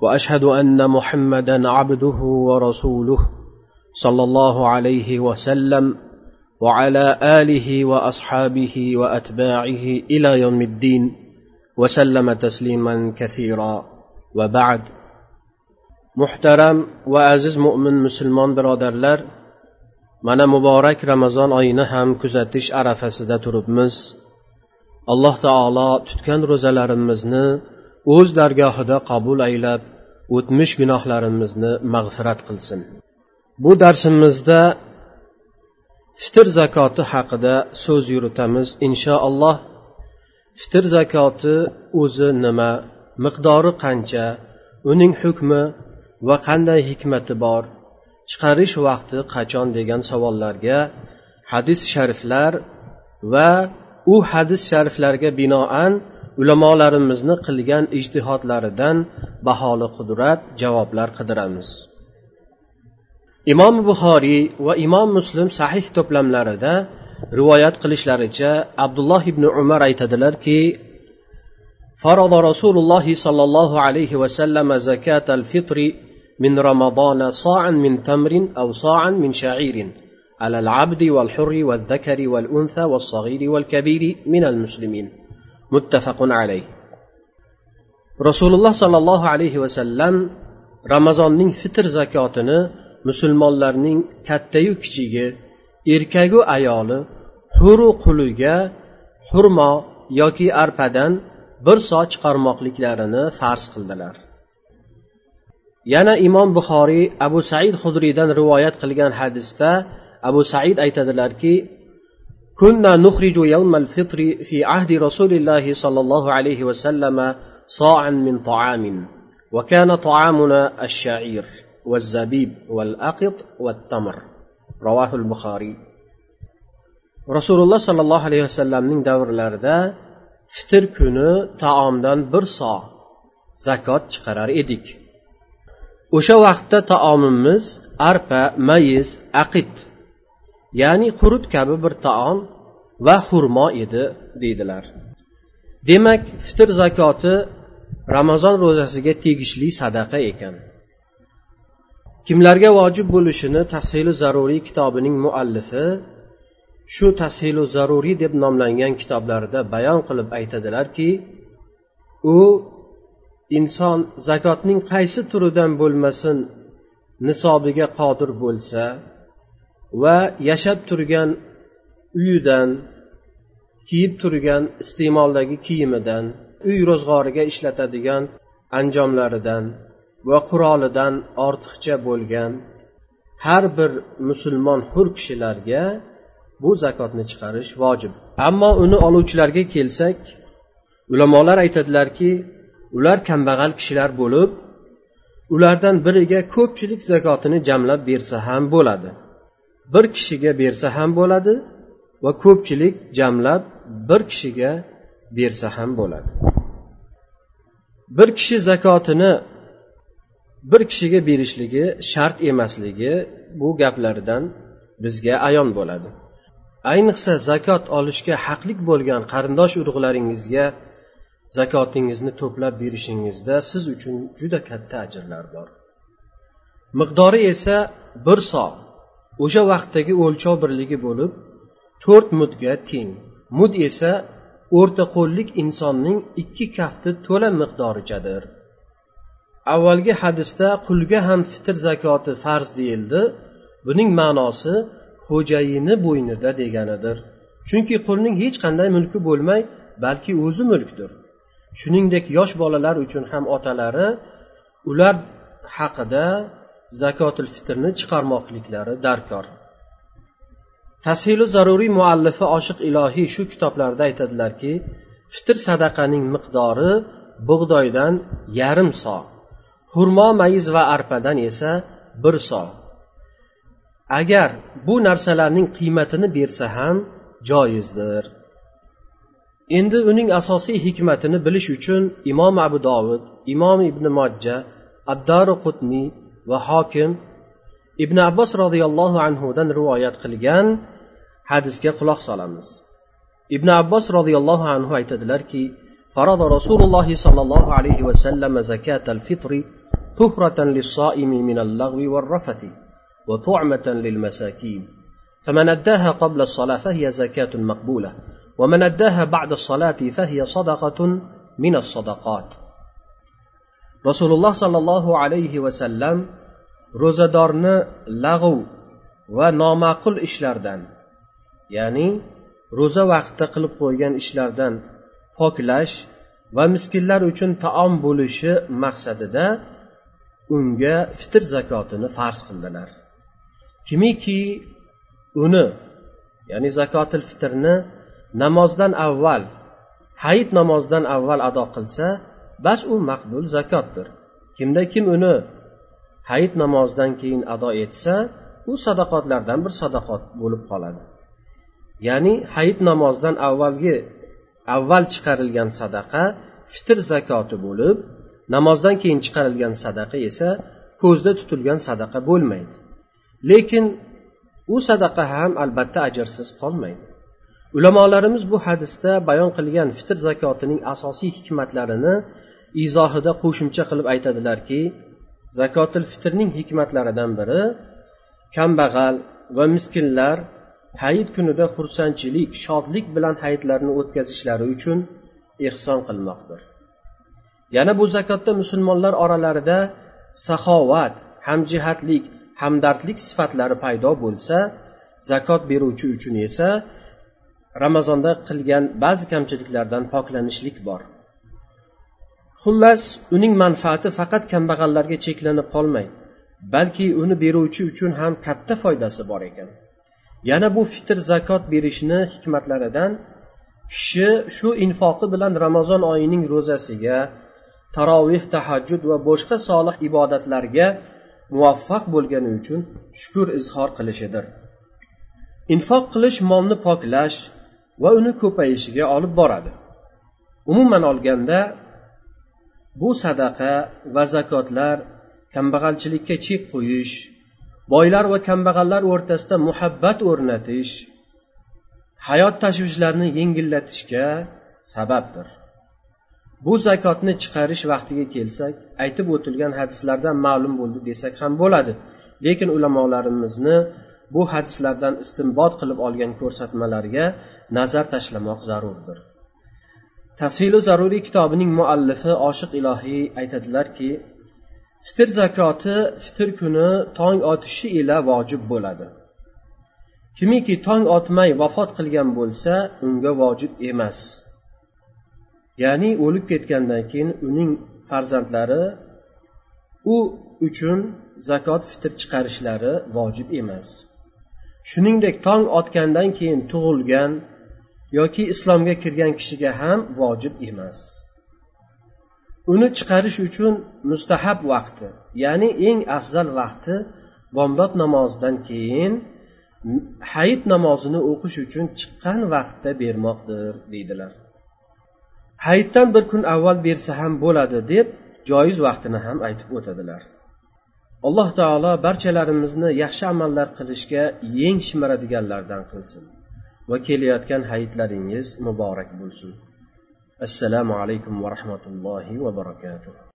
وأشهد أن محمدا عبده ورسوله صلى الله عليه وسلم وعلى آله وأصحابه وأتباعه إلى يوم الدين وسلم تسليما كثيرا. وبعد. محترم وعزيز مؤمن مسلمان برادرlar mana muborak ramazon oyini ham kuzatish arafasida turibmiz alloh taolo tutgan ro'zalarimizni o'z dargohida qabul aylab o'tmish gunohlarimizni mag'firat qilsin. Bu darsimizda fitr zakoti haqida so'z yuritamiz inshaalloh. Fitr zakoti o'zi nima miqdori qancha uning hukmi va qanday hikmati bor chiqarish vaqti qachon degan savollarga hadis shariflar va u hadis shariflarga binoan ulamolarimizni qilgan ijtihodlaridan baholi qudrat javoblar qidiramiz imom buxoriy va imom muslim sahih to'plamlarida rivoyat qilishlaricha abdulloh ibn umar aytadilarki فرض رسول الله صلى الله عليه وسلم زكاة الفطر من رمضان صاعا من تمر أو صاعا من شعير على العبد والحر والذكر والأنثى والصغير والكبير من المسلمين muttafaqun alayh. Rasululloh sollallohu alayhi vasallam ramazonning fitr zakotini musulmonlarning kattayu kichigi erkagu ayoli huru quliga xurmo yoki arpadan bir so chiqarmoqliklarini farz qildilar. Yana imom buxoriy abu said hudriydan rivoyat qilgan hadisda abu said aytadilarki كنا نخرج يوم الفطر في عهد رسول الله صلى الله عليه وسلم صاعا من طعام وكان طعامنا الشعير والزبيب والأقط والتمر رواه البخاري رسول الله صلى الله عليه وسلم davrlarida fitr kuni taomdan bir so zakot chiqarar edik o'sha vaqtda taomimiz arpa mayiz aqit ya'ni qurut kabi bir taom va xurmo edi deydilar. Demak fitr zakoti ramazon ro'zasiga tegishli sadaqa ekan. Kimlarga vojib bo'lishini tashilu zaruriy kitobining muallifi shu tashilu zaruriy deb nomlangan kitoblarida bayon qilib aytadilarki u inson zakotning qaysi turidan bo'lmasin nisobiga qodir bo'lsa va yashab turgan uyidan kiyib turgan iste'moldagi kiyimidan uy ro'zg'origa ishlatadigan anjomlaridan va qurolidan ortiqcha bo'lgan har bir musulmon hur kishilarga bu zakotni chiqarish vojib. Ammo uni oluvchilarga kelsak ulamolar aytadilarki ular kambag'al kishilar bo'lib ulardan biriga ko'pchilik zakotini jamlab bersa ham bo'ladi. Bir kishiga bersa ham bo'ladi va ko'pchilik jamlab bir kishiga bersa ham bo'ladi. Bir kishi zakotini bir kishiga berishligi shart emasligi bu gaplardan bizga ayon bo'ladi. Ayniqsa zakot olishga haqlik bo'lgan qarindosh urug'laringizga zakotingizni to'plab berishingizda siz uchun juda katta ajrlar bor. Miqdori esa bir so o'sha vaqtdagi o'lchov birligi bo'lib to'rt mudga teng. Mud esa o'rta qo'llik insonning ikki kafti to'la miqdorichadir. Avvalgi hadisda qulga ham fitr zakoti farz deyildi. Buning ma'nosi xo'jayini bo'ynida deganidir. Chunki qulning hech qanday mulki bo'lmay balki o'zi mulkdir. Shuningdek yosh bolalar uchun ham otalari ular haqida zakotil fitrni chiqarmoqliklari darkor. Tashilu zaruriy muallifi oshiq ilohiy shu kitoblarida aytadilarki fitr sadaqaning miqdori bug'doydan yarim so xurmo mayiz va arpadan esa bir so agar bu narsalarning qiymatini bersa ham joizdir. Endi uning asosiy hikmatini bilish uchun imom abu dovud imom ibn mojja addaru qutniy va hokim ibn abbos roziyallohu anhudan rivoyat qilgan hadisga quloq solamiz. Ibn abbos roziyallohu anhu aytadilarki فرض رسول الله صلى الله عليه وسلم زكاة الفطر طهرة للصائم من اللغو والرفث وطعمة للمساكين فمن أداها قبل الصلاة فهي زكاة مقبولة ومن أداها بعد الصلاة فهي صدقة من الصدقات rasululloh sollallohu alayhi vasallam ro'zadorni lag'v va noma'qul ishlardan ya'ni ro'za vaqtida qilib qo'ygan ishlardan poklash va miskinlar uchun taom bo'lishi maqsadida unga fitr zakotini farz qildilar. Kimiki uni ya'ni zakotil fitrni namozdan avval hayit namozidan avval ado qilsa bas u maqbul zakotdir. Kimda kim uni hayit namozidan keyin ado etsa u sadaqotlardan bir sadaqot bo'lib qoladi. Ya'ni hayit namozidan avvalgi avval chiqarilgan sadaqa fitr zakoti bo'lib namozdan keyin chiqarilgan sadaqa esa ko'zda tutilgan sadaqa bo'lmaydi. Lekin u sadaqa ham albatta ajrsiz qolmaydi. Ulamolarimiz bu hadisda bayon qilgan fitr zakotining asosiy hikmatlarini izohida qo'shimcha qilib aytadilarki zakotil fitrning hikmatlaridan biri kambag'al va miskinlar hayit kunida xursandchilik shodlik bilan hayitlarini o'tkazishlari uchun ehson qilmoqdir. Yana bu zakotda musulmonlar oralarida saxovat hamjihatlik hamdardlik sifatlari paydo bo'lsa zakot beruvchi uchun esa ramazonda qilgan ba'zi kamchiliklardan poklanishlik bor. Xullas uning manfaati faqat kambag'allarga cheklanib qolmay balki uni beruvchi uchun ham katta foydasi bor ekan. Yana bu fitr zakot berishni hikmatlaridan kishi shu infoqi bilan ramazon oyining ro'zasiga taroveh tahajjud va boshqa solih ibodatlarga muvaffaq bo'lgani uchun shukur izhor qilishidir. Infoq qilish molni poklash va uni ko'payishiga olib boradi. Umuman olganda bu sadaqa va zakotlar kambag'alchilikka chek qo'yish boylar va kambag'allar o'rtasida muhabbat o'rnatish hayot tashvishlarini yengillatishga sababdir. Bu zakotni chiqarish vaqtiga kelsak aytib o'tilgan hadislardan ma'lum bo'ldi desak ham bo'ladi. Lekin ulamolarimizni bu hadislardan istinbot qilib olgan ko'rsatmalarga nazar tashlamoq zarurdir. Tashilu zaruriy kitobining muallifi oshiq ilohiy aytadilarki fitr zakoti fitr kuni tong otishi ila vojib bo'ladi. Kimiki tong otmay vafot qilgan bo'lsa unga vojib emas. Ya'ni o'lib ketgandan keyin uning farzandlari u uchun zakot fitr chiqarishlari vojib emas. Shuningdek tong otgandan keyin tug'ilgan yoki islomga kirgan kishiga ham vojib emas. Uni chiqarish uchun mustahab vaqti ya'ni eng afzal vaqti bomdod namozidan keyin hayit namozini o'qish uchun chiqqan vaqtda bermoqdir deydilar. Hayitdan bir kun avval bersa ham bo'ladi deb joiz vaqtini ham aytib o'tadilar. Alloh taolo barchalarimizni yaxshi amallar qilishga yeng shimiradiganlardan qilsin. Va kelayotgan hayitlaringiz muborak bo'lsin. Assalomu alaykum va rahmatullohi va barakatuh.